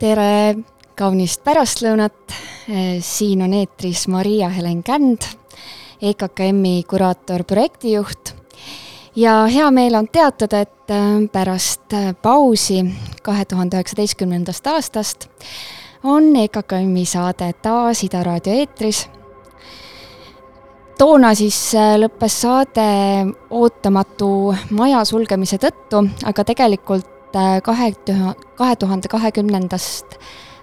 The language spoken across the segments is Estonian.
tere kaunist pärastlõunat. siin on eetris Maria-Helen Känd, EKKM-i kuraator, projektijuht. ja hea meel on teatada, et äh, pärast äh, pausi kahe tuhande üheksateistkümnendast aastast on EKKM-i saade taas Ida raadio eetris toona siis lõppes saade ootamatu maja sulgemise tõttu, aga tegelikult äh, kahe kahe tuhande kahekümnendast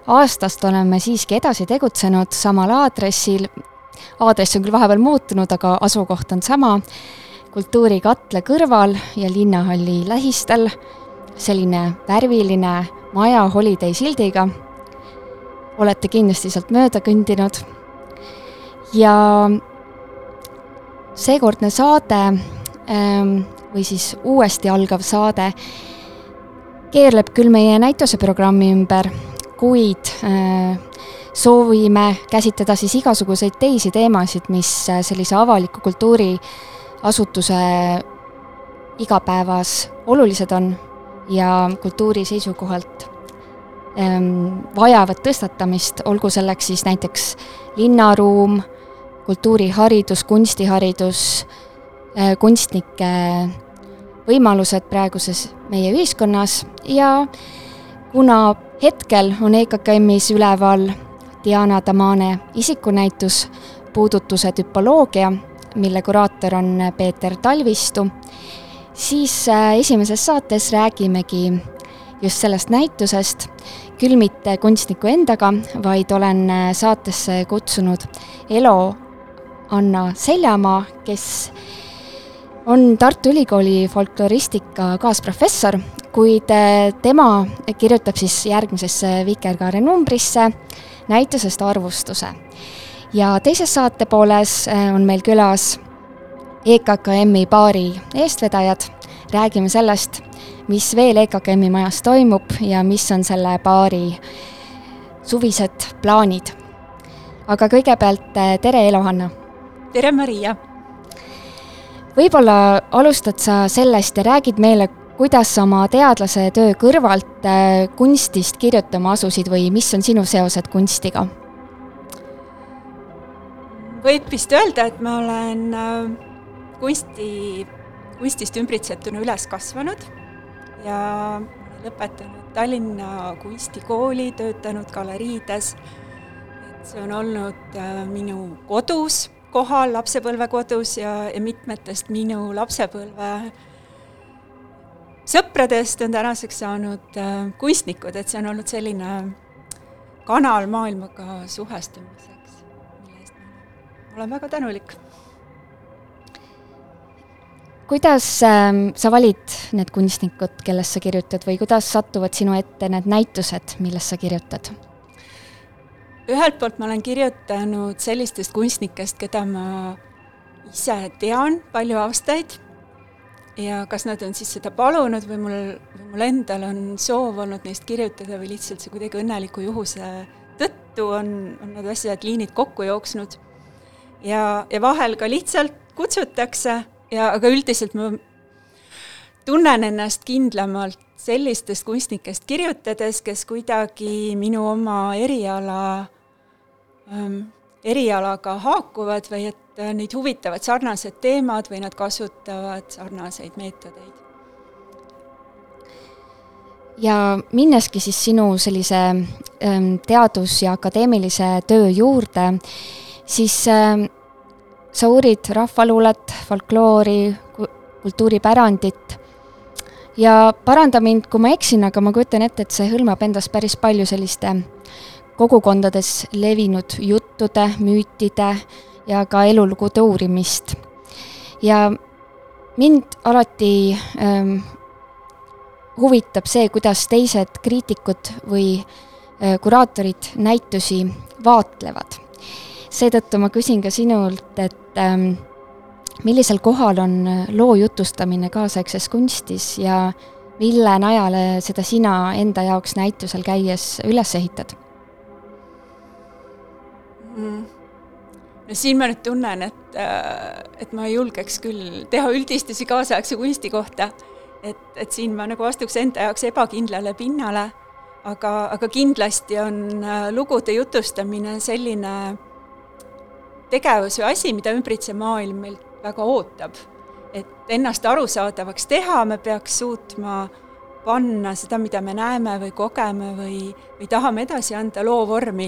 aastast oleme siiski edasi tegutsenud samal aadressil. aadress on küll vahepeal muutunud, aga asukoht on sama. kultuurikatle kõrval ja linnahalli lähistel. selline värviline maja Holiday sildiga. olete kindlasti sealt mööda kõndinud. ja seekordne saade ähm, või siis uuesti algav saade keerleb küll meie näituseprogrammi ümber, kuid äh, soovime käsitleda siis igasuguseid teisi teemasid, mis äh, sellise avaliku kultuuriasutuse igapäevas olulised on ja kultuuri seisukohalt ähm, vajavad tõstatamist, olgu selleks siis näiteks linnaruum, kultuuriharidus, kunstiharidus, kunstnike võimalused praeguses meie ühiskonnas ja kuna hetkel on EKKM-is üleval Diana Tamane isikunäitus puudutuse tüpoloogia, mille kuraator on Peeter Talvistu, siis äh, esimeses saates räägimegi just sellest näitusest, küll mitte kunstniku endaga, vaid olen äh, saatesse kutsunud Elo Anna Seljamaa, kes on Tartu Ülikooli folkloristika kaasprofessor, kuid äh, tema kirjutab siis järgmisesse Vikerkaare numbrisse näitusest arvustuse. ja teises saate pooles äh, on meil külas EKKM-i baari eestvedajad, räägime sellest, mis veel EKKM-i majas toimub ja mis on selle baari suvised plaanid. aga kõigepealt tere, Elo-Hanna! tere, Maria! Võib-olla alustad sa sellest ja räägid meile, kuidas sa oma teadlase töö kõrvalt kunstist kirjutama asusid või mis on sinu seosed kunstiga? võib vist öelda, et ma olen kunsti, kunstist ümbritsetuna üles kasvanud ja lõpetanud Tallinna Kunstikooli, töötanud galeriides. et see on olnud äh, minu kodus kohal, lapsepõlvekodus ja, ja mitmetest minu lapsepõlve sõpradest on tänaseks saanud äh, kunstnikud, et see on olnud selline kanal maailmaga suhestumiseks, mille eest ma olen väga tänulik kuidas äh, sa valid need kunstnikud, kellest sa kirjutad või kuidas satuvad sinu ette need näitused, millest sa kirjutad? Ühelt poolt ma olen kirjutanud sellistest kunstnikest, keda ma ise tean palju aastaid ja kas nad on siis seda palunud või mul, või mul endal on soov olnud neist kirjutada või lihtsalt see kuidagi õnneliku juhuse tõttu on, on need asjad, liinid kokku jooksnud. ja, ja vahel ka lihtsalt kutsutakse ja aga üldiselt ma tunnen ennast kindlamalt sellistest kunstnikest kirjutades, kes kuidagi minu oma eriala erialaga haakuvad või et äh, neid huvitavad sarnased teemad või nad kasutavad sarnaseid meetodeid. ja minneski siis sinu sellise ähm, teadus- ja akadeemilise töö juurde, siis ähm, sa uurid rahvaluulet, folkloori, kultuuripärandit ja paranda mind, kui ma eksin, aga ma kujutan ette, et see hõlmab endas päris palju selliste kogukondades levinud juttude, müütide ja ka elulugude uurimist. ja mind alati ähm, huvitab see, kuidas teised kriitikud või äh, kuraatorid näitusi vaatlevad. seetõttu ma küsin ka sinult, et ähm, millisel kohal on loo jutustamine kaasaegses kunstis ja mille najale seda sina enda jaoks näitusel käies üles ehitad mm.? no siin ma nüüd tunnen, et, äh, et ma julgeks küll teha üldistusi kaasaegse kunsti kohta. et, et siin ma nagu astuks enda jaoks ebakindlale pinnale, aga, aga kindlasti on äh, lugude jutustamine selline tegevus või asi, mida ümbritsev maailm meilt väga ootab. et ennast arusaadavaks teha, me peaks suutma panna seda, mida me näeme või kogeme või, või tahame edasi anda loo vormi.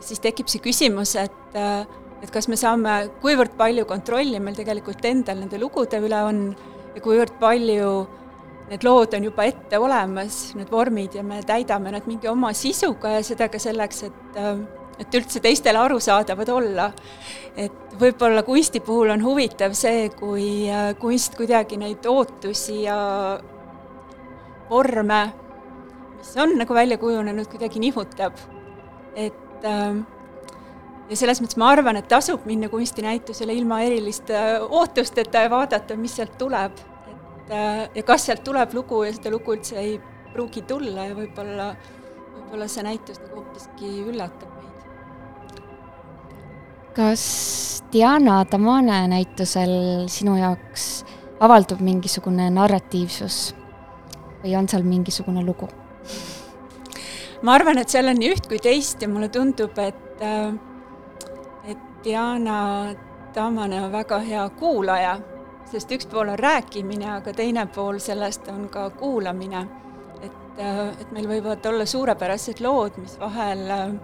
Siis tekib see küsimus, et, et kas me saame, kuivõrd palju kontrolli meil tegelikult endal nende lugude üle on ja kuivõrd palju need lood on juba ette olemas, need vormid, ja me täidame nad mingi oma sisuga ja seda ka selleks, et et üldse teistele arusaadavad olla. et võib-olla kunsti puhul on huvitav see, kui äh, kunst kuidagi neid ootusi ja vorme, mis on nagu välja kujunenud, kuidagi nihutab. et ähm, ja selles mõttes ma arvan, et tasub minna kunstinäitusele ilma eriliste äh, ootusteta ja vaadata, mis sealt tuleb. et äh, ja kas sealt tuleb lugu ja seda lugu üldse ei pruugi tulla ja võib-olla, võib-olla see näitus nagu hoopiski üllatab kas Diana Tamane näitusel sinu jaoks avaldub mingisugune narratiivsus või on seal mingisugune lugu? Ma arvan, et seal on nii üht kui teist ja mulle tundub, et, äh, et Diana Tamane on väga hea kuulaja, sest üks pool on rääkimine, aga teine pool sellest on ka kuulamine. et, äh, et meil võivad olla suurepärased lood, mis vahel äh,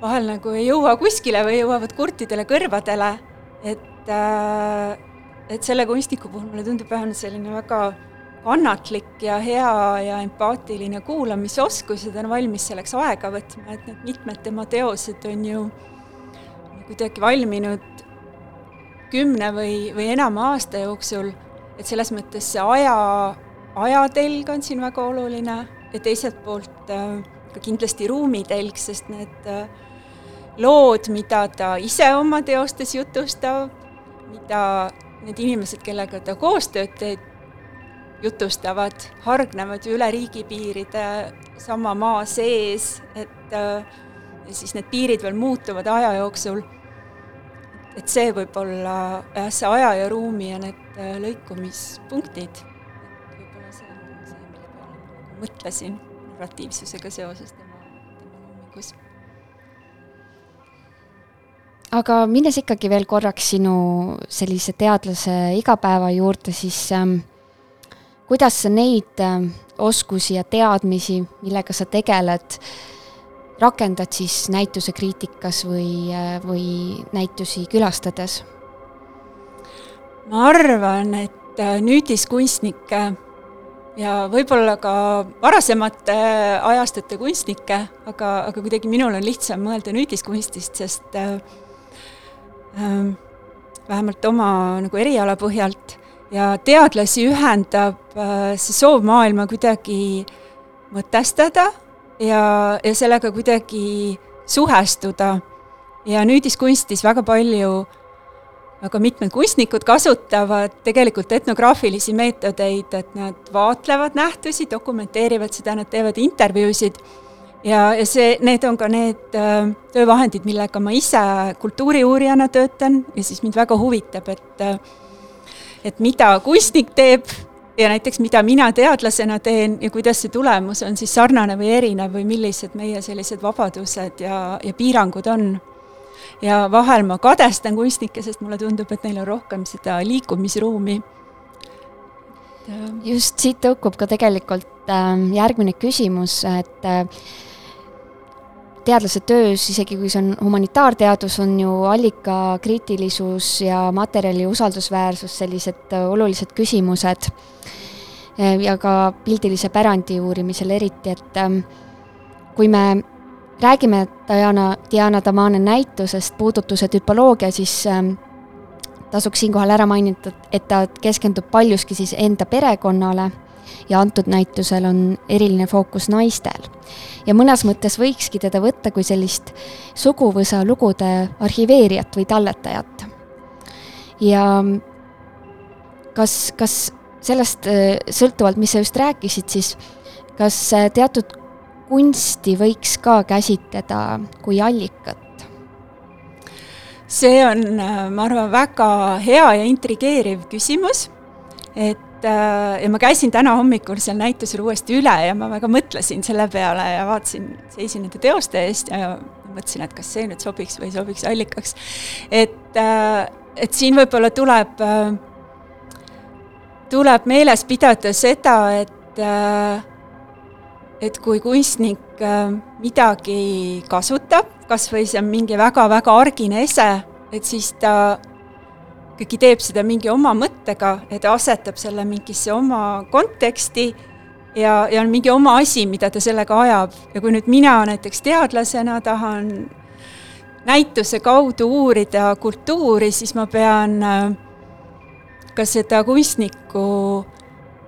vahel nagu ei jõua kuskile või jõuavad kurtidele kõrvadele, et et selle kunstniku puhul mulle tundub vähemalt selline väga kannatlik ja hea ja empaatiline kuulamisoskus ja ta on valmis selleks aega võtma, et need mitmed tema teosed on ju kuidagi valminud kümne või, või enama aasta jooksul, et selles mõttes see aja, ajatelg on siin väga oluline ja teiselt poolt äh, ka kindlasti ruumitelg, sest need äh, lood, mida ta ise oma teostes jutustab, mida need inimesed, kellega ta koostööd teeb, jutustavad, hargnevad ju üle riigipiiride sama maa sees, et ja siis need piirid veel muutuvad aja jooksul. et see võib olla jah, see aja ja ruumi ja need äh, lõikumispunktid, et võib-olla see on see, mille peale nagu mõtlesin narratiivsusega seoses tema, tema loomingus aga minnes ikkagi veel korraks sinu sellise teadlase igapäeva juurde, siis ähm, kuidas sa neid ähm, oskusi ja teadmisi, millega sa tegeled, rakendad siis näituse kriitikas või, äh, või näitusi külastades? ma arvan, et äh, nüüdiskunstnikke ja võib-olla ka varasemate ajastute kunstnikke, aga, aga kuidagi minul on lihtsam mõelda nüüdiskunstist, sest äh, äh, vähemalt oma nagu eriala põhjalt ja teadlasi ühendab äh, see soov maailma kuidagi mõtestada ja, ja sellega kuidagi suhestuda. ja nüüdiskunstis väga palju väga mitmed kunstnikud kasutavad tegelikult etnograafilisi meetodeid, et nad vaatlevad nähtusi, dokumenteerivad seda, nad teevad intervjuusid ja, ja see, need on ka need äh, töövahendid, millega ma ise kultuuriuurijana töötan ja siis mind väga huvitab, et äh, et mida kunstnik teeb ja näiteks mida mina teadlasena teen ja kuidas see tulemus on siis sarnane või erinev või millised meie sellised vabadused ja, ja piirangud on ja vahel ma kadestan kunstnikke, sest mulle tundub, et neil on rohkem seda liikumisruumi. just siit tõukub ka tegelikult äh, järgmine küsimus, et äh, teadlase töös, isegi kui see on humanitaarteadus, on ju allikakriitilisus ja materjali usaldusväärsus sellised äh, olulised küsimused. Äh, ja ka pildilise pärandi uurimisel eriti, et ähm, kui me räägime Diana, Diana Tamane näitusest Puudutuse tüpoloogia, siis ähm, tasuks siinkohal ära mainida, et ta keskendub paljuski siis enda perekonnale ja antud näitusel on eriline fookus naistel. ja mõnes mõttes võikski teda võtta kui sellist suguvõsa lugude arhiveerijat või talletajat. ja kas, kas sellest äh, sõltuvalt, mis sa just rääkisid, siis kas äh, teatud kunsti võiks ka käsitleda kui allikat? see on, äh, ma arvan, väga hea ja intrigeeriv küsimus, et äh, ja ma käisin täna hommikul seal näitusel uuesti üle ja ma väga mõtlesin selle peale ja vaatasin, seisin nende teoste eest ja mõtlesin, et kas see nüüd sobiks või sobiks allikaks. et, äh, et siin võib-olla tuleb, tuleb meeles pidada seda, et et kui kunstnik äh, midagi kasutab, kas või see on mingi väga-väga argine ese, et siis ta ikkagi teeb seda mingi oma mõttega ja ta asetab selle mingisse oma konteksti ja, ja on mingi oma asi, mida ta sellega ajab. ja kui nüüd mina näiteks teadlasena tahan näituse kaudu uurida kultuuri, siis ma pean äh, ka seda kunstnikku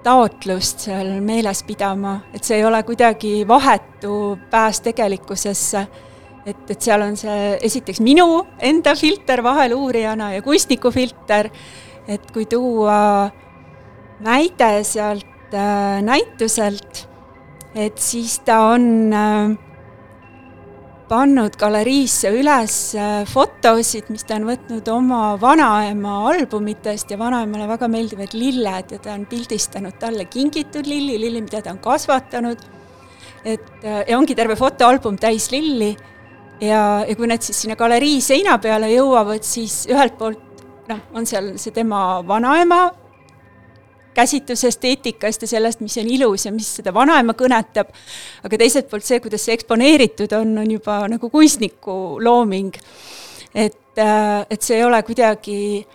taotlust seal meeles pidama, et see ei ole kuidagi vahetu pääs tegelikkusesse. Et, et seal on see esiteks minu enda filter vahel uurijana ja kunstniku filter, et kui tuua näide sealt äh, näituselt, et siis ta on äh, pannud galeriisse üles äh, fotosid, mis ta on võtnud oma vanaema albumitest ja vanaemale väga meeldivad lilled ja ta on pildistanud talle kingitud lilli, lilli, mida ta on kasvatanud. et äh, ja ongi terve fotoalbum täis lilli ja, ja kui need siis sinna galerii seina peale jõuavad, siis ühelt poolt noh, on seal see tema vanaema käsitlusest, eetikast ja sellest, mis on ilus ja mis seda vanaema kõnetab, aga teiselt poolt see, kuidas see eksponeeritud on, on juba nagu kunstniku looming. et, äh, et see ei ole kuidagi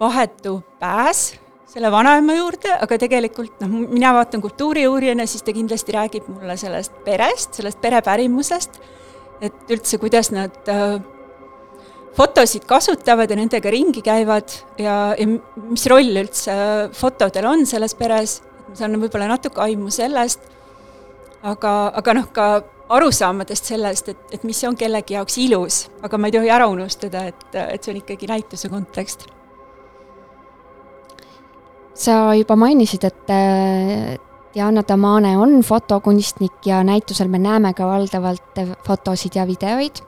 vahetu pääs selle vanaema juurde, aga tegelikult noh, mina vaatan kultuuriuurijana, siis ta kindlasti räägib mulle sellest perest, sellest perepärimusest, et üldse, kuidas nad äh, fotosid kasutavad ja nendega ringi käivad ja, ja mis roll üldse fotodel on selles peres, ma saan võib-olla natuke aimu sellest, aga, aga noh, ka arusaamadest sellest, et, et mis on kellegi jaoks ilus, aga ma ei tohi ära unustada, et, et see on ikkagi näituse kontekst. sa juba mainisid, et Diana Tamane on fotokunstnik ja näitusel me näeme ka valdavalt fotosid ja videoid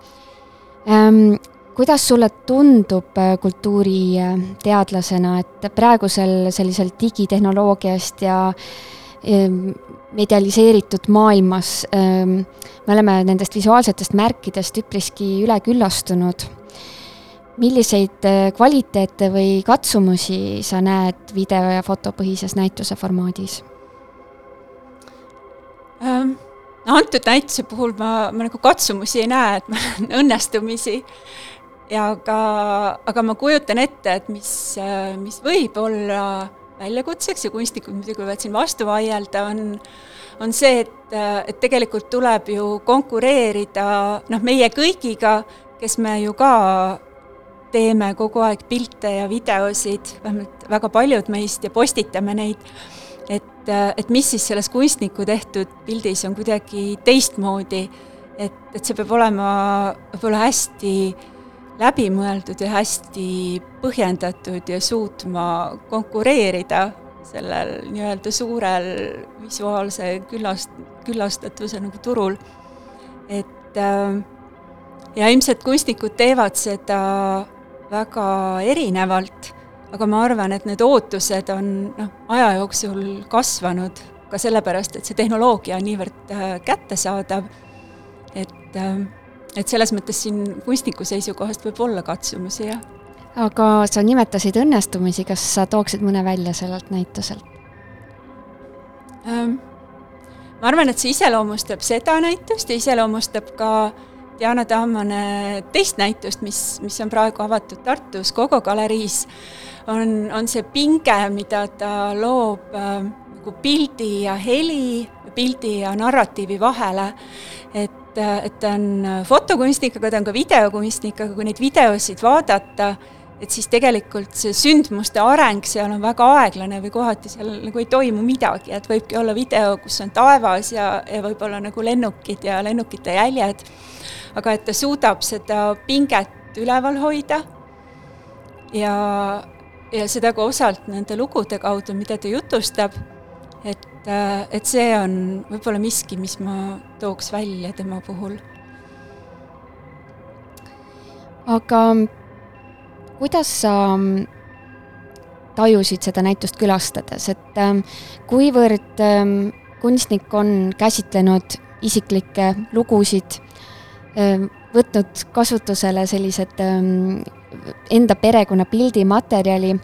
ähm,. kuidas sulle tundub äh, kultuuriteadlasena, et praegusel sellisel digitehnoloogiast ja ähm, medialiseeritud maailmas ähm, me oleme nendest visuaalsetest märkidest üpriski üleküllastunud milliseid äh, kvaliteete või katsumusi sa näed video- ja fotopõhises näituse formaadis? No antud näituse puhul ma, ma nagu katsumusi ei näe, et ma näen õnnestumisi. Ja aga, aga ma kujutan ette, et mis, äh, mis võib olla väljakutseks ja kunstnikud muidugi võivad siin vastu vaielda, on on see, et, äh, et tegelikult tuleb ju konkureerida noh, meie kõigiga, kes me ju ka teeme kogu aeg pilte ja videosid, vähemalt väga paljud meist, ja postitame neid, et, et mis siis selles kunstniku tehtud pildis on kuidagi teistmoodi, et, et see peab olema võib-olla hästi läbimõeldud ja hästi põhjendatud ja suutma konkureerida sellel nii-öelda suurel visuaalse küllast, küllastatuse nagu turul. et äh, ja ilmselt kunstnikud teevad seda väga erinevalt, aga ma arvan, et need ootused on noh, aja jooksul kasvanud ka sellepärast, et see tehnoloogia on niivõrd äh, kättesaadav, et äh, et selles mõttes siin kunstniku seisukohast võib olla katsumusi, jah. aga sa nimetasid õnnestumisi, kas sa tooksid mõne välja sellelt näituselt ähm,? ma arvan, et see iseloomustab seda näitust ja iseloomustab ka Diana Tammane teist näitust, mis, mis on praegu avatud Tartus Kogo galeriis, on, on see pinge, mida ta loob äh, nagu pildi ja heli, pildi ja narratiivi vahele. et, äh, et ta on fotokunstnik, aga ta on ka videokunstnik, aga kui neid videosid vaadata, et siis tegelikult see sündmuste areng seal on väga aeglane või kohati seal nagu ei toimu midagi, et võibki olla video, kus on taevas ja, ja võib-olla nagu lennukid ja lennukite jäljed aga et ta suudab seda pinget üleval hoida ja, ja seda ka osalt nende lugude kaudu, mida ta jutustab, et, et see on võib-olla miski, mis ma tooks välja tema puhul. aga kuidas sa tajusid seda näitust külastades, et ähm, kuivõrd ähm, kunstnik on käsitlenud isiklikke lugusid Ehm, võtnud kasutusele sellised enda perekonna pildimaterjali,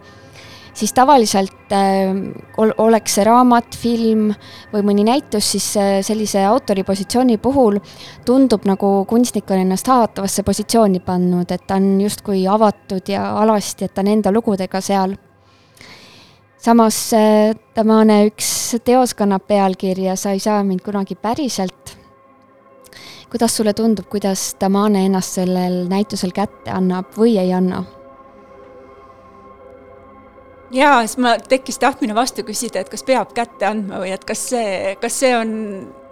siis tavaliselt ehm, oleks see raamat, film või mõni näitus, siis sellise autori positsiooni puhul tundub nagu kunstnik on ennast haavatavasse positsiooni pannud, et ta on justkui avatud ja alasti, et ta on enda lugudega seal. samas temane üks teos kannab pealkirja Sa ei saa mind kunagi päriselt kuidas sulle tundub, kuidas Damane ennast sellel näitusel kätte annab või ei anna? jaa, siis ma, tekkis tahtmine vastu küsida, et kas peab kätte andma või et kas see, kas see on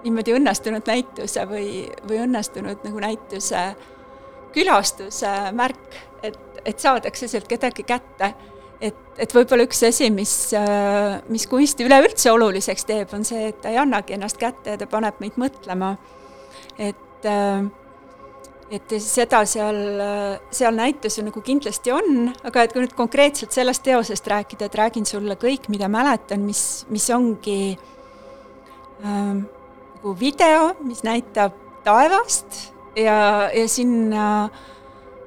niimoodi õnnestunud näituse või, või õnnestunud nagu näituse külastuse märk, et, et saadakse sealt kedagi kätte. et, et võib-olla üks asi, mis, mis kunsti üleüldse oluliseks teeb, on see, et ta ei annagi ennast kätte ja ta paneb meid mõtlema. Et äh, et seda seal, seal näitus ju nagu kindlasti on, aga et kui nüüd konkreetselt sellest teosest rääkida, et räägin sulle kõik, mida mäletan, mis, mis ongi äh, nagu video, mis näitab taevast ja, ja sinna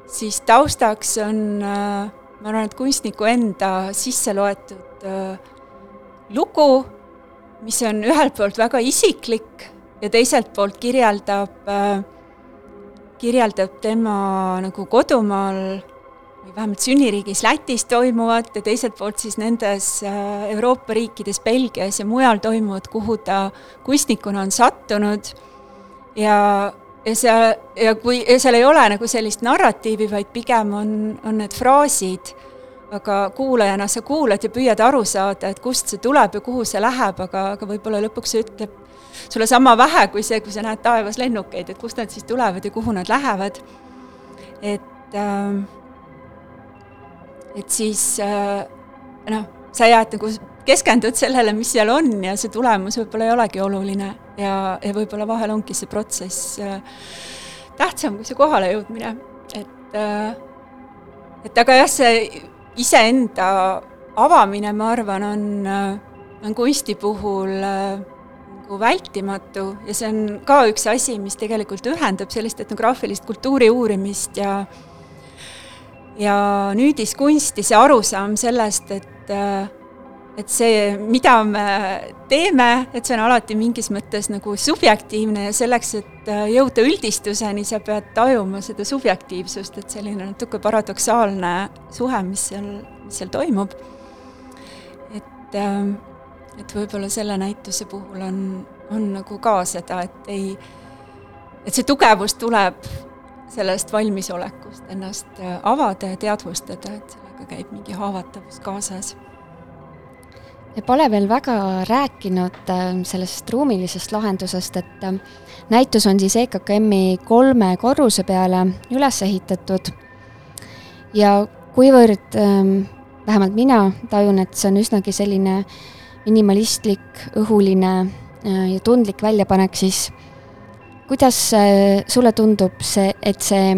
siis taustaks on äh,, ma arvan, et kunstniku enda sisse loetud äh, lugu, mis on ühelt poolt väga isiklik ja teiselt poolt kirjeldab, äh, kirjeldab tema nagu kodumaal või vähemalt sünniriigis Lätis toimuvat ja teiselt poolt siis nendes äh, Euroopa riikides, Belgias ja mujal toimuvat, kuhu ta kunstnikuna on sattunud. Ja, ja seal, ja kui, ja seal ei ole nagu sellist narratiivi, vaid pigem on, on need fraasid, aga kuulajana sa kuulad ja püüad aru saada, et kust see tuleb ja kuhu see läheb, aga, aga võib-olla lõpuks see ütleb sulle sama vähe kui see, kui sa näed taevas lennukeid, et kust nad siis tulevad ja kuhu nad lähevad. et äh,, et siis äh, noh, sa jääd nagu keskendud sellele, mis seal on ja see tulemus võib-olla ei olegi oluline ja, ja võib-olla vahel ongi see protsess äh, tähtsam kui see kohalejõudmine, et äh, et aga jah, see iseenda avamine, ma arvan, on, äh, on kunsti puhul nagu vältimatu ja see on ka üks asi, mis tegelikult ühendab sellist etnograafilist kultuuri uurimist ja ja nüüdiskunsti, see arusaam sellest, et et see, mida me teeme, et see on alati mingis mõttes nagu subjektiivne ja selleks, et jõuda üldistuseni, sa pead tajuma seda subjektiivsust, et selline natuke paradoksaalne suhe, mis seal, mis seal toimub. et, et võib-olla selle näituse puhul on, on nagu ka seda, et ei, et see tugevus tuleb sellest valmisolekust ennast avada ja teadvustada, et sellega käib mingi haavatavus kaasas. Me pole veel väga rääkinud äh, sellest ruumilisest lahendusest, et äh, näitus on siis EKKM-i kolme korruse peale üles ehitatud. Ja kuivõrd ähm, vähemalt mina tajun, et see on üsnagi selline minimalistlik, õhuline äh, ja tundlik väljapanek, siis kuidas sulle tundub see, et see,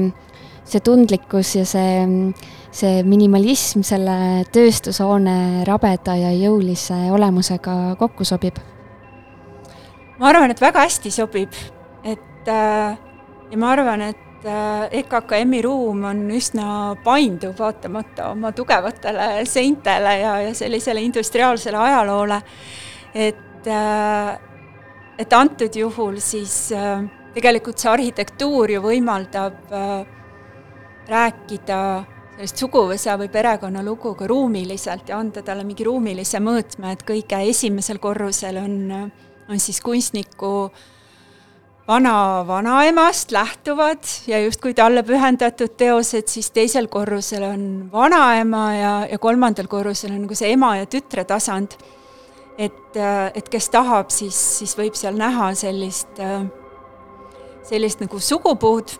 see tundlikkus ja see see minimalism selle tööstushoone rabeda ja jõulise olemusega kokku sobib? ma arvan, et väga hästi sobib, et äh, ja ma arvan, et äh, EKKM-i ruum on üsna painduv, vaatamata oma tugevatele seintele ja, ja sellisele industriaalsele ajaloole. et äh,, et antud juhul siis äh, tegelikult see arhitektuur ju võimaldab äh, rääkida sellist suguvõsa või perekonnalugu ka ruumiliselt ja anda talle mingi ruumilise mõõtme, et kõige esimesel korrusel on, on siis kunstniku vana-vanaemast lähtuvad ja justkui talle pühendatud teosed, siis teisel korrusel on vanaema ja, ja kolmandal korrusel on nagu see ema ja tütre tasand. et, et kes tahab, siis, siis võib seal näha sellist, sellist nagu sugupuud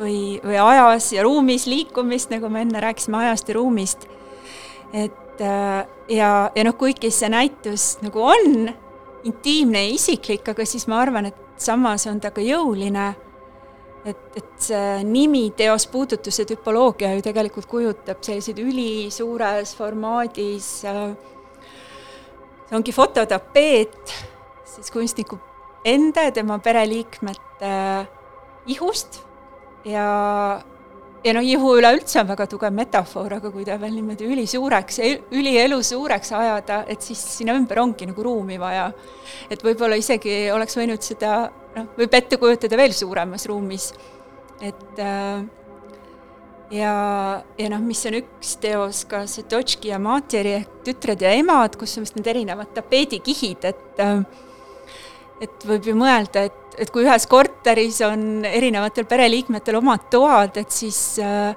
või, või ajas ja ruumis liikumist, nagu me enne rääkisime ajast ja ruumist. et ja, ja noh, kuigi see näitus nagu on intiimne ja isiklik, aga siis ma arvan, et samas on ta ka jõuline. et, et see nimi teos puudutuse tüpoloogia ju tegelikult kujutab selliseid ülisuures formaadis äh, see ongi fototapeet siis kunstniku enda ja tema pereliikmete ihust ja, ja noh, ihu üleüldse on väga tugev metafoor, aga kui ta veel niimoodi ülisuureks, ülielu suureks ajada, et siis sinna ümber ongi nagu ruumi vaja. et võib-olla isegi oleks võinud seda, noh, võib ette kujutada veel suuremas ruumis. et äh, ja, ja noh, mis on üks teos ka see Totški ja Matjeri ehk Tütred ja emad, kus on vist need erinevad tapeedikihid, et äh, et võib ju mõelda, et, et kui ühes korteris on erinevatel pereliikmetel omad toad, et siis, äh,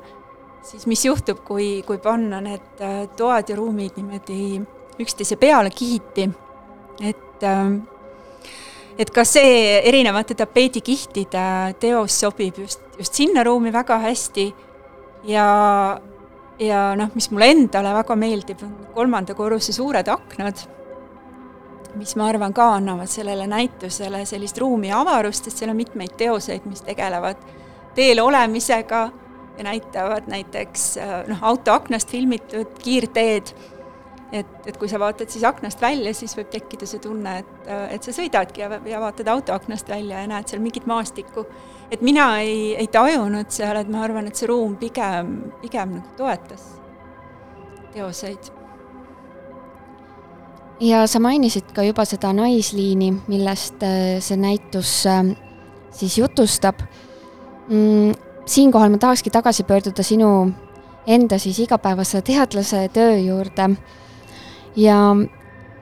siis mis juhtub, kui, kui panna need äh, toad ja ruumid niimoodi üksteise peale kihiti. et, äh, et ka see erinevate tapeedikihtide teos sobib just, just sinna ruumi väga hästi ja, ja noh, mis mulle endale väga meeldib, on kolmanda korruse suured aknad mis ma arvan ka annavad sellele näitusele sellist ruumi ja avarust, sest seal on mitmeid teoseid, mis tegelevad teel olemisega ja näitavad näiteks noh, auto aknast filmitud kiirteed, et, et kui sa vaatad siis aknast välja, siis võib tekkida see tunne, et, et sa sõidadki ja, ja vaatad auto aknast välja ja näed seal mingit maastikku. et mina ei, ei tajunud seal, et ma arvan, et see ruum pigem, pigem nagu toetas teoseid ja sa mainisid ka juba seda naisliini, millest äh, see näitus äh, siis jutustab. Mm, siinkohal ma tahakski tagasi pöörduda sinu enda siis igapäevase teadlase töö juurde ja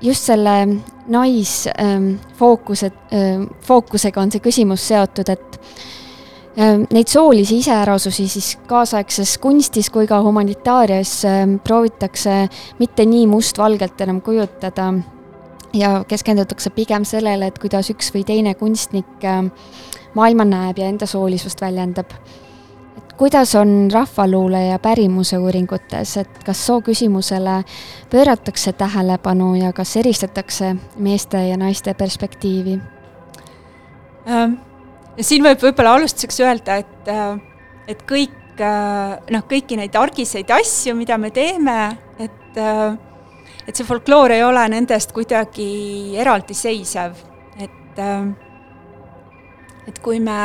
just selle naisfookuse, ähm, fookusega on see küsimus seotud, et neid soolisi iseärasusi siis kaasaegses kunstis kui ka humanitaarias ehm, proovitakse mitte nii mustvalgelt enam kujutada ja keskendutakse pigem sellele, et kuidas üks või teine kunstnik ehm, maailma näeb ja enda soolisust väljendab. et kuidas on rahvaluule ja pärimuse uuringutes, et kas sooküsimusele pööratakse tähelepanu ja kas eristatakse meeste ja naiste perspektiivi? Ähm, siin võib võib-olla alustuseks öelda, et, äh, et kõik äh, noh, kõiki neid argiseid asju, mida me teeme, et äh, et see folkloor ei ole nendest kuidagi eraldiseisev, et et kui me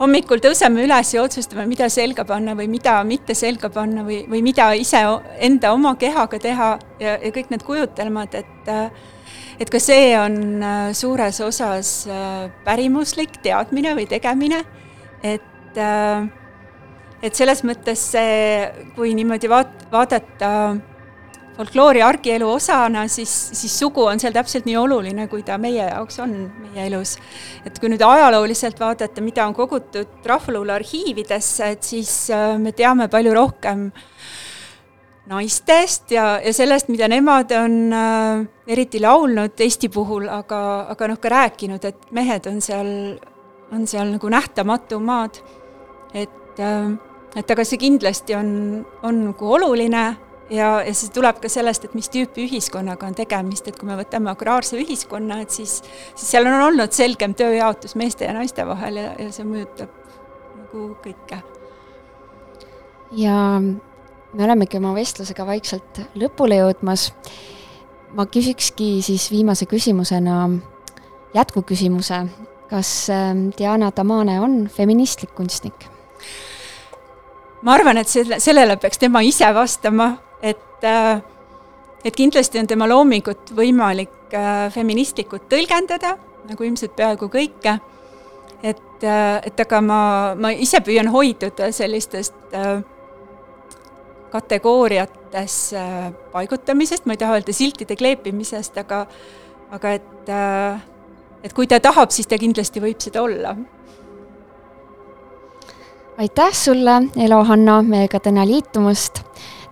hommikul tõuseme üles ja otsustame, mida selga panna või mida mitte selga panna või, või mida ise enda oma kehaga teha ja, ja kõik need kujutelmad, et et ka see on äh, suures osas äh, pärimuslik teadmine või tegemine, et äh, et selles mõttes see, kui niimoodi vaat-, vaadata folkloori argielu osana, siis, siis sugu on seal täpselt nii oluline, kui ta meie jaoks on, meie elus. et kui nüüd ajalooliselt vaadata, mida on kogutud rahvaluule arhiividesse, et siis me teame palju rohkem äh, naistest ja, ja sellest, mida nemad on äh, eriti laulnud Eesti puhul, aga, aga noh, ka rääkinud, et mehed on seal, on seal nagu nähtamatumad. et äh,, et aga see kindlasti on, on nagu oluline ja, ja see tuleb ka sellest, et mis tüüpi ühiskonnaga on tegemist, et kui me võtame agraarse ühiskonna, et siis, siis seal on olnud selgem tööjaotus meeste ja naiste vahel ja, ja see mõjutab nagu kõike. ja me olemegi oma vestlusega vaikselt lõpule jõudmas. ma küsikski siis viimase küsimusena jätkuküsimuse, kas ähm, Diana Tamane on feministlik kunstnik? ma arvan, et selle, sellele peaks tema ise vastama, et äh, et kindlasti on tema loomingut võimalik äh, feministlikult tõlgendada, nagu ilmselt peaaegu kõike, et, äh, et aga ma, ma ise püüan hoiduda sellistest äh, kategooriates paigutamisest, ma ei taha öelda siltide kleepimisest, aga aga et, äh, et kui ta tahab, siis ta kindlasti võib seda olla. aitäh sulle, Elo-Hanna, meiega täna liitumast.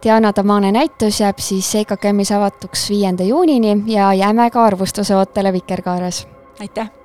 Diana Tamane näitus jääb siis EKKM-is avatuks viienda juunini ja jääme ka arvustuse ootele Vikerkaares. aitäh!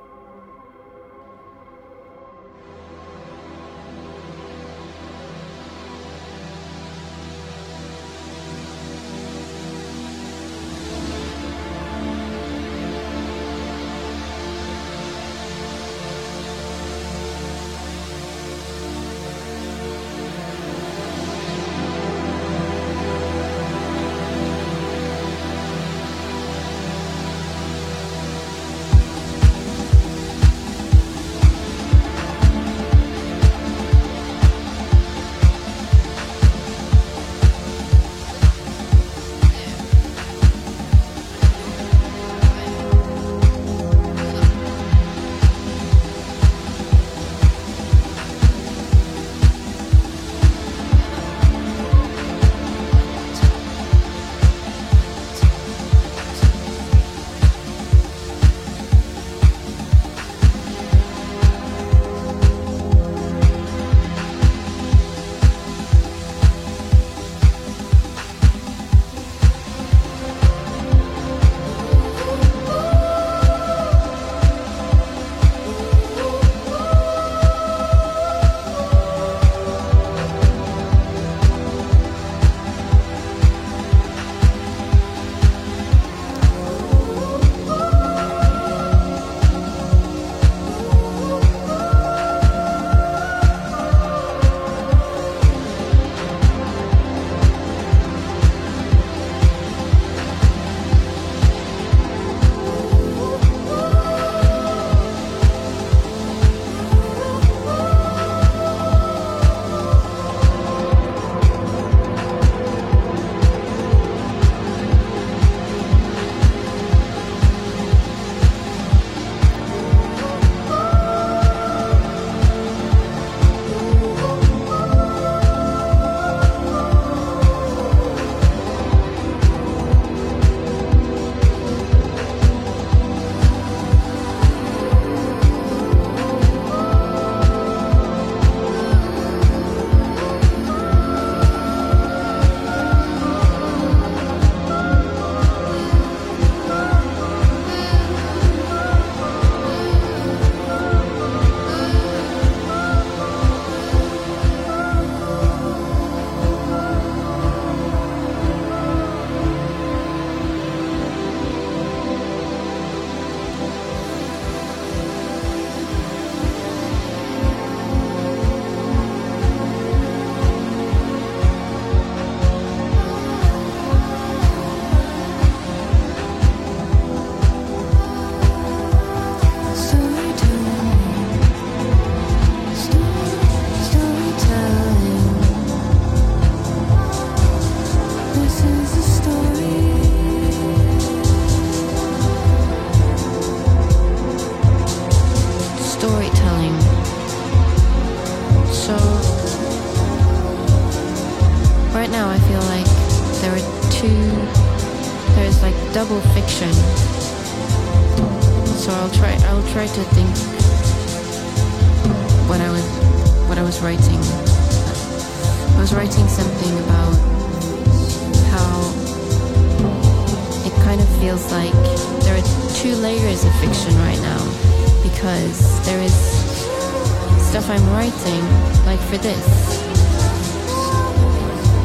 For this,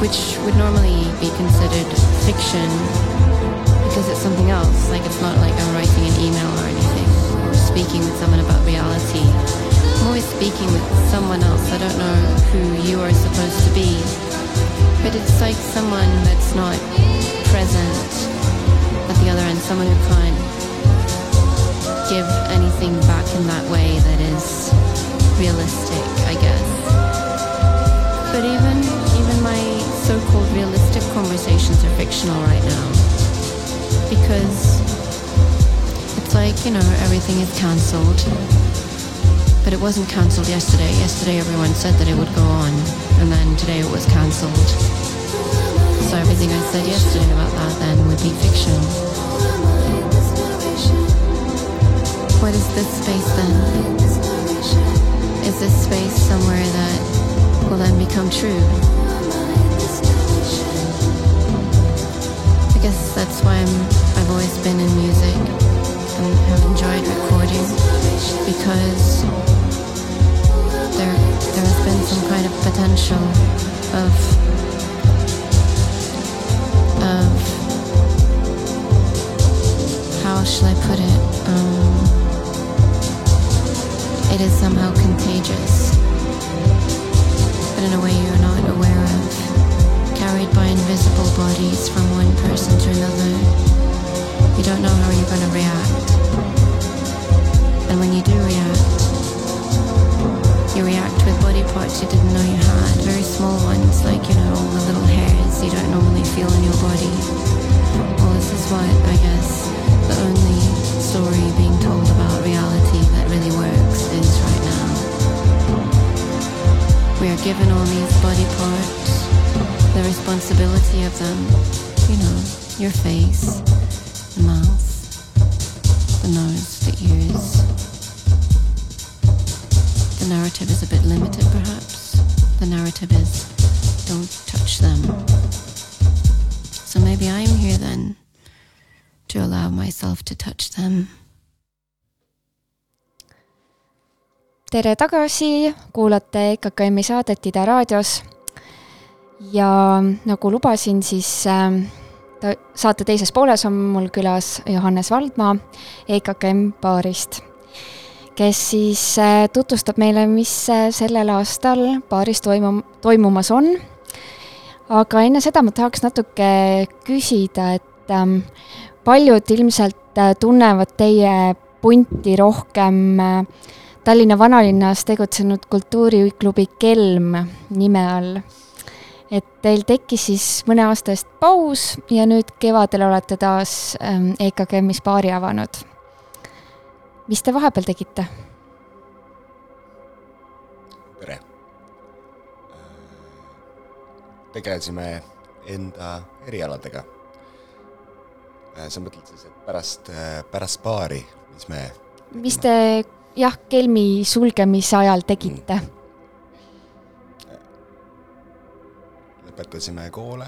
which would normally be considered fiction because it's something else. Like it's not like I'm writing an email or anything or speaking with someone about reality. I'm always speaking with someone else. I don't know who you are supposed to be, but it's like someone that's not present at the other end, someone who can't give anything back in that way that is realistic. But even even my so-called realistic conversations are fictional right now. Because it's like, you know, everything is cancelled. But it wasn't cancelled yesterday. Yesterday everyone said that it would go on, and then today it was cancelled. So everything I said yesterday about that then would be fiction. What is this space then? Is this space somewhere that will then become true? I guess that's why I'm, I've always been in music and have enjoyed recording because there, there has been some kind of potential of, of, how shall I put it? Um, it is somehow contagious, but in a way you're not aware of, carried by invisible bodies from one person to another. You don't know how you're going to react. And when you do react, you react with body parts you didn't know you had, very small ones, like, you know, all the little hairs you don't normally feel in your body. Well, this is what, I guess, the only story being told about reality that really works is. We are given all these body parts, the responsibility of them, you know, your face, the mouth, the nose, the ears. The narrative is a bit limited, perhaps. The narrative is don't touch them. So maybe I'm here then to allow myself to touch them. Tere tagasi, kuulate EKKM-i saadet Ida raadios. ja nagu lubasin, siis äh, saate teises pooles on mul külas Johannes Valdmaa EKKM baarist, kes siis äh, tutvustab meile, mis äh, sellel aastal baaris toimum-, toimumas on. aga enne seda ma tahaks natuke küsida, et ähm, paljud ilmselt äh, tunnevad teie punti rohkem äh, Tallinna vanalinnas tegutsenud kultuuriklubi Kelm nime all. et teil tekkis siis mõne aasta eest paus ja nüüd kevadel olete taas ähm, EKG-mis baari avanud. mis te vahepeal tegite? tere. tegelesime enda erialadega. sa mõtled siis, et pärast, pärast baari, mis me mis te jah, kelmi sulgemise ajal tegite? lõpetasime koole,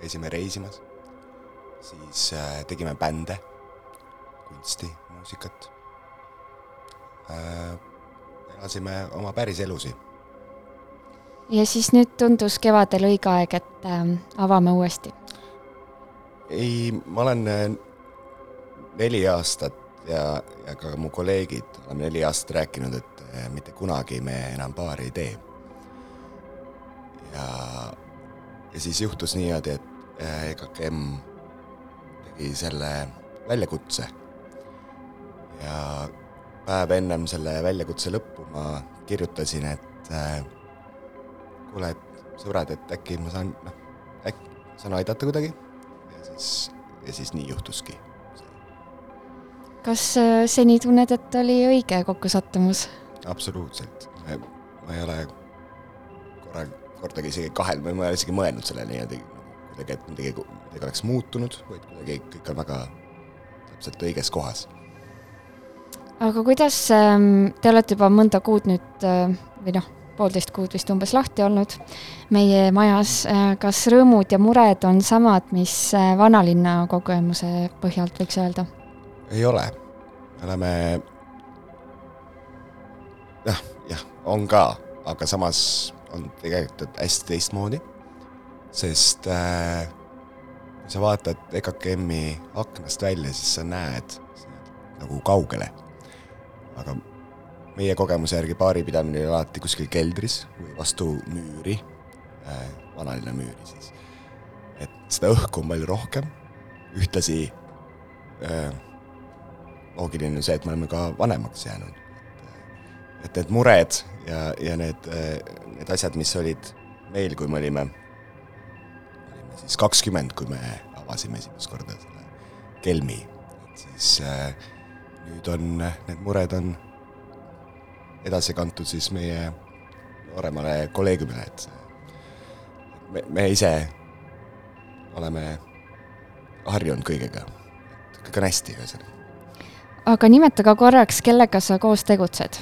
käisime reisimas, siis äh, tegime bände, kunsti, muusikat äh,. elasime oma päris elusi. ja siis nüüd tundus kevadel õige aeg, et äh, avame uuesti? ei, ma olen äh, neli aastat ja, ja ka mu kolleegid oleme neli aastat rääkinud, et äh, mitte kunagi me enam baari ei tee. ja, ja siis juhtus niimoodi, et EKKM tegi selle väljakutse. ja päev ennem selle väljakutse lõppu ma kirjutasin, et äh, kuule, et sõbrad, et äkki ma saan, noh, äkki saan aidata kuidagi. ja siis, ja siis nii juhtuski kas äh, seni tunned, et oli õige kokkusattumus? absoluutselt, ma ei ole korra, kordagi isegi kahel ma ei ole isegi mõelnud sellele niimoodi kuidagi, et midagi, midagi oleks muutunud, vaid kuidagi kõik on väga täpselt õiges kohas. aga kuidas ähm, te olete juba mõnda kuud nüüd äh, või noh, poolteist kuud vist umbes lahti olnud meie majas, kas rõõmud ja mured on samad, mis äh, vanalinna kogemuse põhjalt võiks öelda? Ei ole, me oleme jah, jah, on ka, aga samas on tegelikult hästi teistmoodi, sest äh, kui sa vaatad EKKM-i aknast välja, siis sa näed nagu kaugele. aga meie kogemuse järgi baaripidamine oli alati kuskil keldris või vastu müüri äh,, vanalinna müüri siis. et seda õhku on palju rohkem, ühtlasi äh, loogiline on see, et me oleme ka vanemaks jäänud. et need mured ja, ja need, need asjad, mis olid meil, kui me olime, olime siis kakskümmend, kui me avasime esimest korda selle kelmi, et siis äh, nüüd on, need mured on edasi kantud siis meie nooremale kolleegiumile, et me, me ise oleme harjunud kõigega, kõik on hästi, ühesõnaga aga nimeta ka korraks, kellega sa koos tegutsed?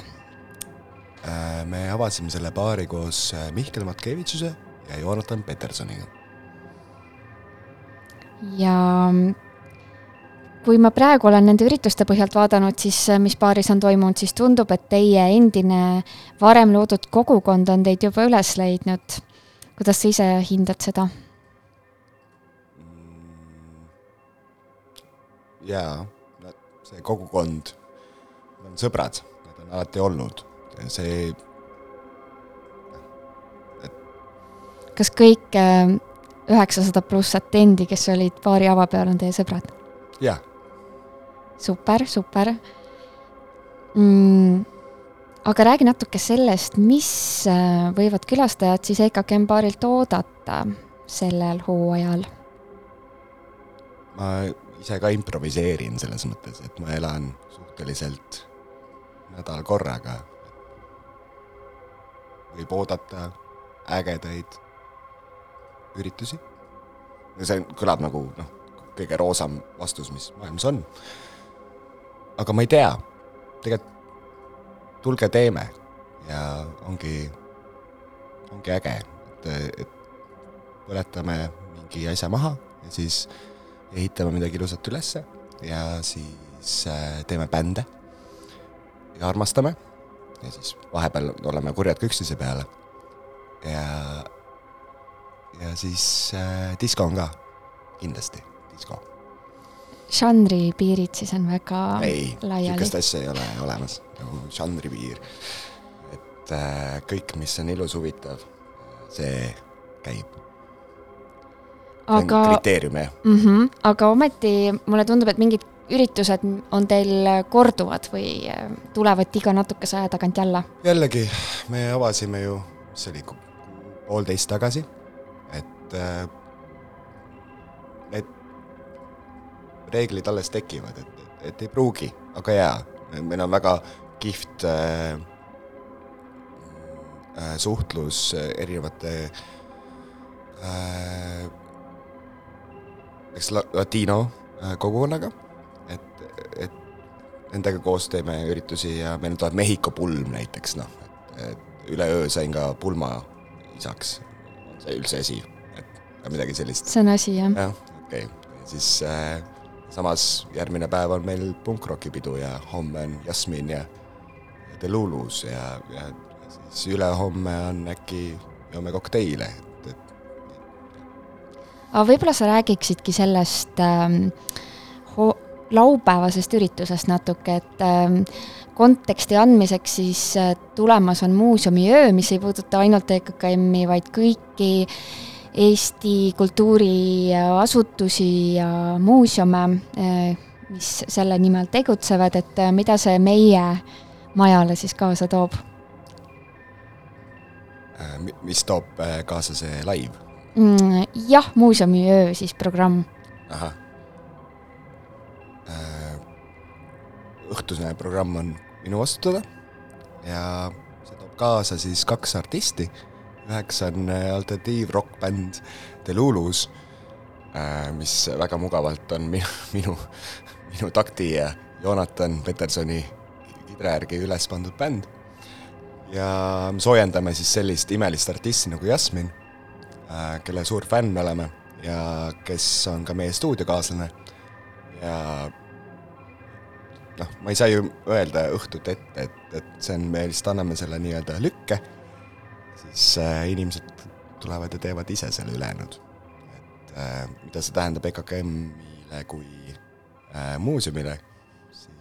Äh, me avasime selle baari koos äh, Mihkel Matkevitšuse ja Joonatan Petersoniga. ja kui ma praegu olen nende ürituste põhjalt vaadanud, siis äh, mis baaris on toimunud, siis tundub, et teie endine varem loodud kogukond on teid juba üles leidnud. kuidas sa ise hindad seda? Mm, jaa see kogukond on sõbrad, nad on alati olnud, see et kas kõik äh, üheksasada pluss atendi, kes olid baari avapeal, on teie sõbrad? jah. super, super mm,. aga räägi natuke sellest, mis äh, võivad külastajad siis EKKM baarilt oodata sellel hooajal? ma ise ka improviseerin selles mõttes, et ma elan suhteliselt nädal korraga. võib oodata ägedaid üritusi. see kõlab nagu noh, kõige roosam vastus, mis maailmas on. aga ma ei tea, tegelikult tulge teeme ja ongi, ongi äge, et, et põletame mingi asja maha ja siis ehitame midagi ilusat ülesse ja siis äh, teeme bände ja armastame ja siis vahepeal oleme kurjad ka üksteise peale. ja, ja siis äh, disko on ka, kindlasti disko. žanri piirid siis on väga ei, laiali? niisugust asja ei ole olemas, nagu žanri piir. et äh, kõik, mis on ilus, huvitav, see käib aga kriteerium, jah mm. -hmm, aga ometi mulle tundub, et mingid üritused on teil korduvad või äh, tulevad iga natukese aja tagant jälle? jällegi, me avasime ju, mis see oli, poolteist tagasi, et äh, need reeglid alles tekivad, et, et, et ei pruugi, aga jaa, meil on väga kihvt äh, äh, suhtlus erinevate äh, eks latino äh, kogukonnaga, et, et nendega koos teeme üritusi ja meil tuleb Mehhiko pulm näiteks, noh, et, et üleöö sain ka pulma isaks, on see üldse asi, et midagi sellist. see on asi, jah? jah, okei okay., siis äh, samas järgmine päev on meil punkrokipidu ja homme on Jasmin ja, ja Delulus ja, ja siis ülehomme on äkki joome kokteile, aga võib-olla sa räägiksidki sellest ähm, laupäevasest üritusest natuke, et ähm, konteksti andmiseks siis äh, tulemas on muuseumiöö, mis ei puuduta ainult EKKM-i, vaid kõiki Eesti kultuuriasutusi ja muuseume äh,, mis selle nimel tegutsevad, et äh, mida see meie majale siis kaasa toob? Äh, mis toob äh, kaasa see laiv? Mm,? jah, muuseumiöö siis programm. ahah. Äh, õhtune programm on minu vastutada ja see toob kaasa siis kaks artisti üheks on äh, alternatiivrokkbänd The Lulus äh,, mis väga mugavalt on minu, minu, minu takti ja Jonathan Petersoni kidra järgi üles pandud bänd. ja soojendame siis sellist imelist artisti nagu Jasmin, kelle suur fänn me oleme ja kes on ka meie stuudiokaaslane ja noh, ma ei saa ju öelda õhtut ette, et, et see on, me lihtsalt anname selle nii-öelda lükke, siis äh, inimesed tulevad ja teevad ise selle ülejäänud. et äh, mida see tähendab EKKM-ile kui äh, muuseumile,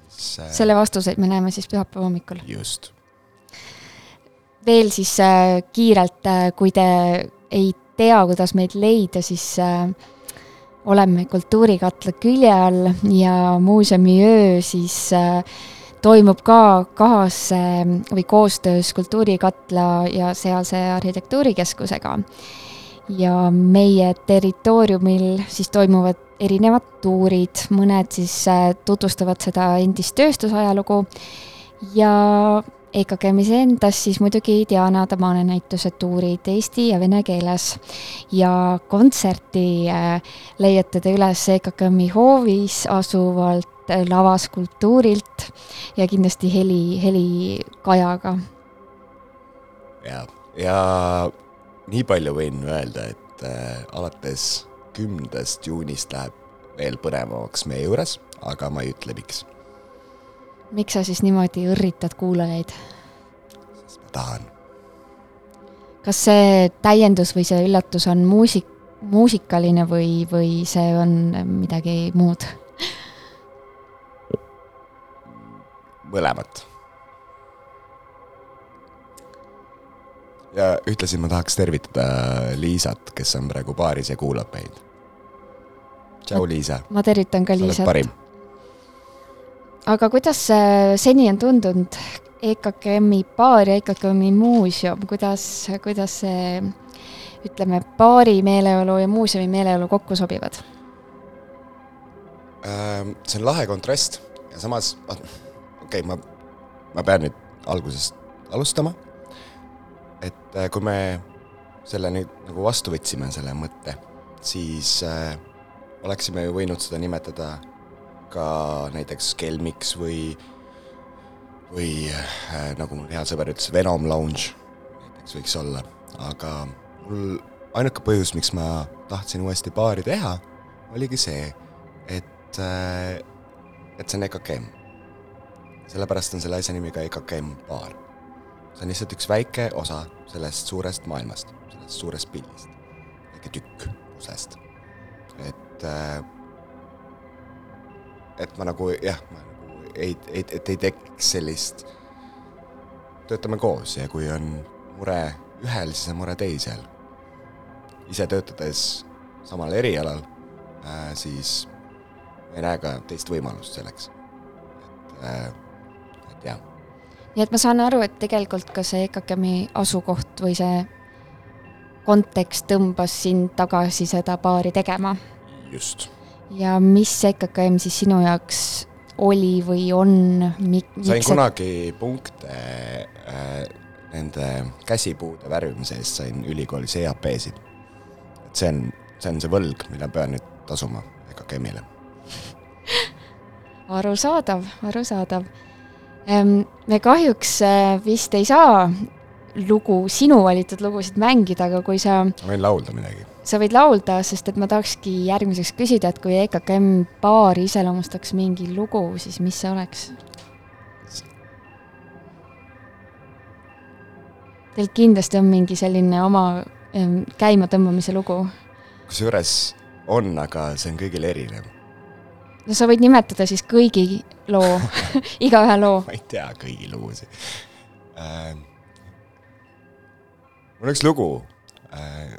siis äh, selle vastuseid me näeme siis pühapäeva hommikul. just, veel siis äh, kiirelt äh,, kui te ei tea, kuidas meid leida, siis äh, oleme Kultuurikatla külje all ja muuseumiöö siis äh, toimub ka kaas äh, või koostöös Kultuurikatla ja sealse arhitektuurikeskusega. ja meie territooriumil siis toimuvad erinevad tuurid, mõned siis tutvustavad seda endist tööstusajalugu ja EKKM-is endas siis muidugi Diana Tamane näituse tuurid eesti ja vene keeles. ja kontserti äh, leiate te üles EKKM-i hoovis asuvalt äh, lavaskulptuurilt ja kindlasti heli, helikajaga. ja, ja nii palju võin öelda, et äh, alates kümnendast juunist läheb veel põnevamaks meie juures, aga ma ei ütle, miks, miks sa siis niimoodi õrritad kuulajaid? sest ma tahan. kas see täiendus või see üllatus on muusik, muusikaline või, või see on midagi muud? mõlemat. ja ühtlasi ma tahaks tervitada Liisat, kes on praegu baaris ja kuulab meid. tšau, Liisa, ma tervitan ka sa oled Liisat. parim. Aga kuidas seni on tundunud EKKM-i baar ja EKKM-i muuseum, kuidas, kuidas see ütleme, baari meeleolu ja muuseumi meeleolu kokku sobivad? Ähm, see on lahe kontrast ja samas, okei okay,, ma, ma pean nüüd algusest alustama. et äh, kui me selle nüüd nagu vastu võtsime, selle mõtte, siis äh, oleksime ju võinud seda nimetada ka näiteks kelmiks või, või äh, nagu mul hea sõber ütles, Venom Lounge näiteks võiks olla, aga mul ainuke põhjus, miks ma tahtsin uuesti baari teha, oligi see, et, et see on EKKM. sellepärast on selle asja nimi ka EKKM baar. see on lihtsalt üks väike osa sellest suurest maailmast, sellest suurest pildist. väike tükk puslest. et, et ma nagu jah, ma nagu ei, ei, et ei tekiks sellist, töötame koos ja kui on mure ühel, siis on mure teisel. ise töötades samal erialal, siis ma ei näe ka teist võimalust selleks. et, et jah, nii et ma saan aru, et tegelikult ka see EKKM-i asukoht või see kontekst tõmbas sind tagasi seda baari tegema just. Ja mis EKKM siis sinu jaoks oli või on, sain kunagi punkte äh, nende käsipuude värvimise eest, sain ülikoolis EAP-sid. et see on, see on see võlg, mille pean nüüd tasuma EKKM-ile. arusaadav, arusaadav. me kahjuks äh, vist ei saa lugu, sinu valitud lugusid mängida, aga kui sa, ma võin laulda midagi. Sa võid laulda, sest et ma tahakski järgmiseks küsida, et kui EKKM baari iseloomustaks mingi lugu, siis mis see oleks? Teil kindlasti on mingi selline oma käimatõmbamise lugu. kusjuures on, aga see on kõigil erinev. no sa võid nimetada siis kõigi loo, igaühe loo. ma ei tea kõigi lugusid äh,. mul on üks lugu äh,,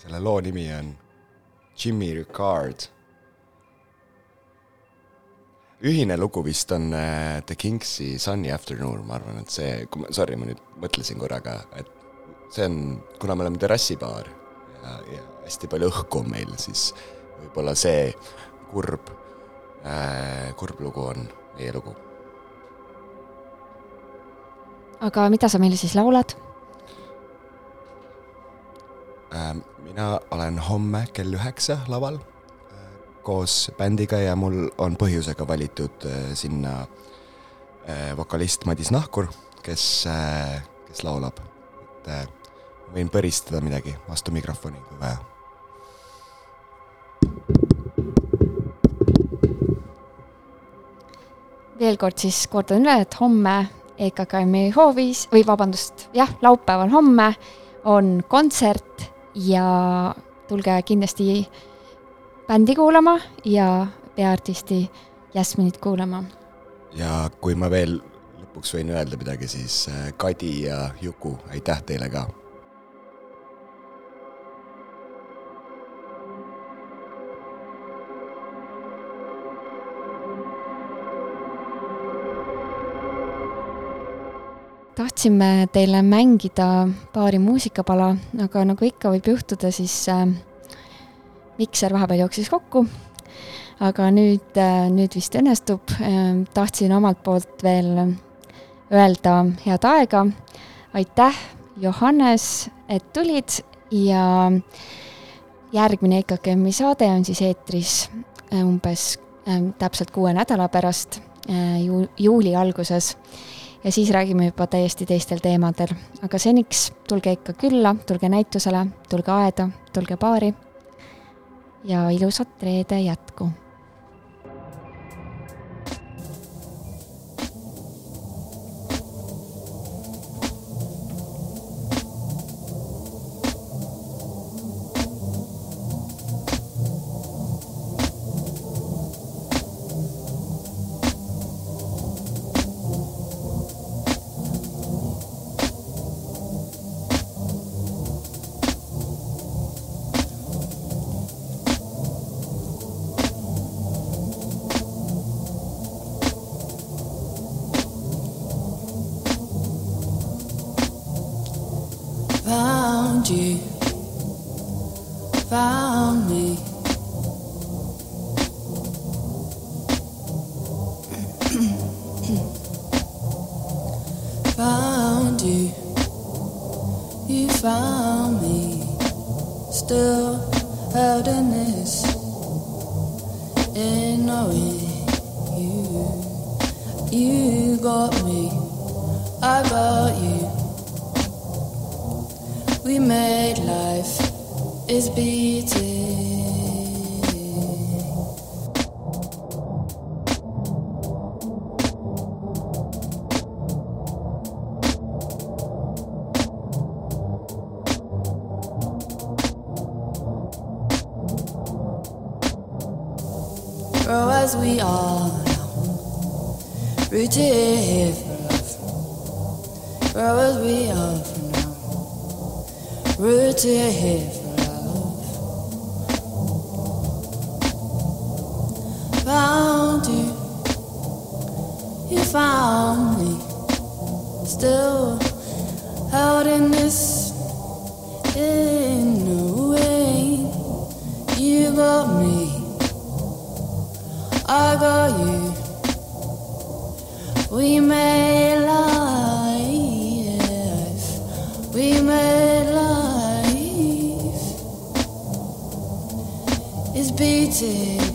selle loo nimi on Jimmy Ricard. ühine lugu vist on äh, The Kingsi Sunny Afternoon, ma arvan, et see, kui ma, sorry, ma nüüd mõtlesin korraga, et see on, kuna me oleme terrassibaar ja, ja hästi palju õhku on meil, siis võib-olla see kurb äh,, kurb lugu on meie lugu aga mida sa meile siis laulad? Mina olen homme kell üheksa laval äh, koos bändiga ja mul on põhjusega valitud äh, sinna äh, vokalist Madis Nahkur, kes, kes laulab. et võin põristada midagi vastu mikrofoni, kui vaja veel kord siis kordan üle, et homme EKKM-i hoovis või vabandust, jah, laupäeval homme on kontsert ja tulge kindlasti bändi kuulama ja peaartisti Jasminit kuulama. ja kui ma veel lõpuks võin öelda midagi, siis äh, Kadi ja Juku, aitäh teile ka tahtsime teile mängida paari muusikapala, aga nagu ikka võib juhtuda, siis äh, mikser vahepeal jooksis kokku. aga nüüd äh,, nüüd vist õnnestub äh,. tahtsin omalt poolt veel öelda head aega. aitäh, Johannes, et tulid ja järgmine EKKM-i saade on siis eetris äh, umbes äh, täpselt kuue nädala pärast äh, ju, juuli alguses ja siis räägime juba täiesti teistel teemadel. aga seniks tulge ikka külla, tulge näitusele, tulge aeda, tulge baari ja ilusat reede jätku We made life. We made life. It's beating.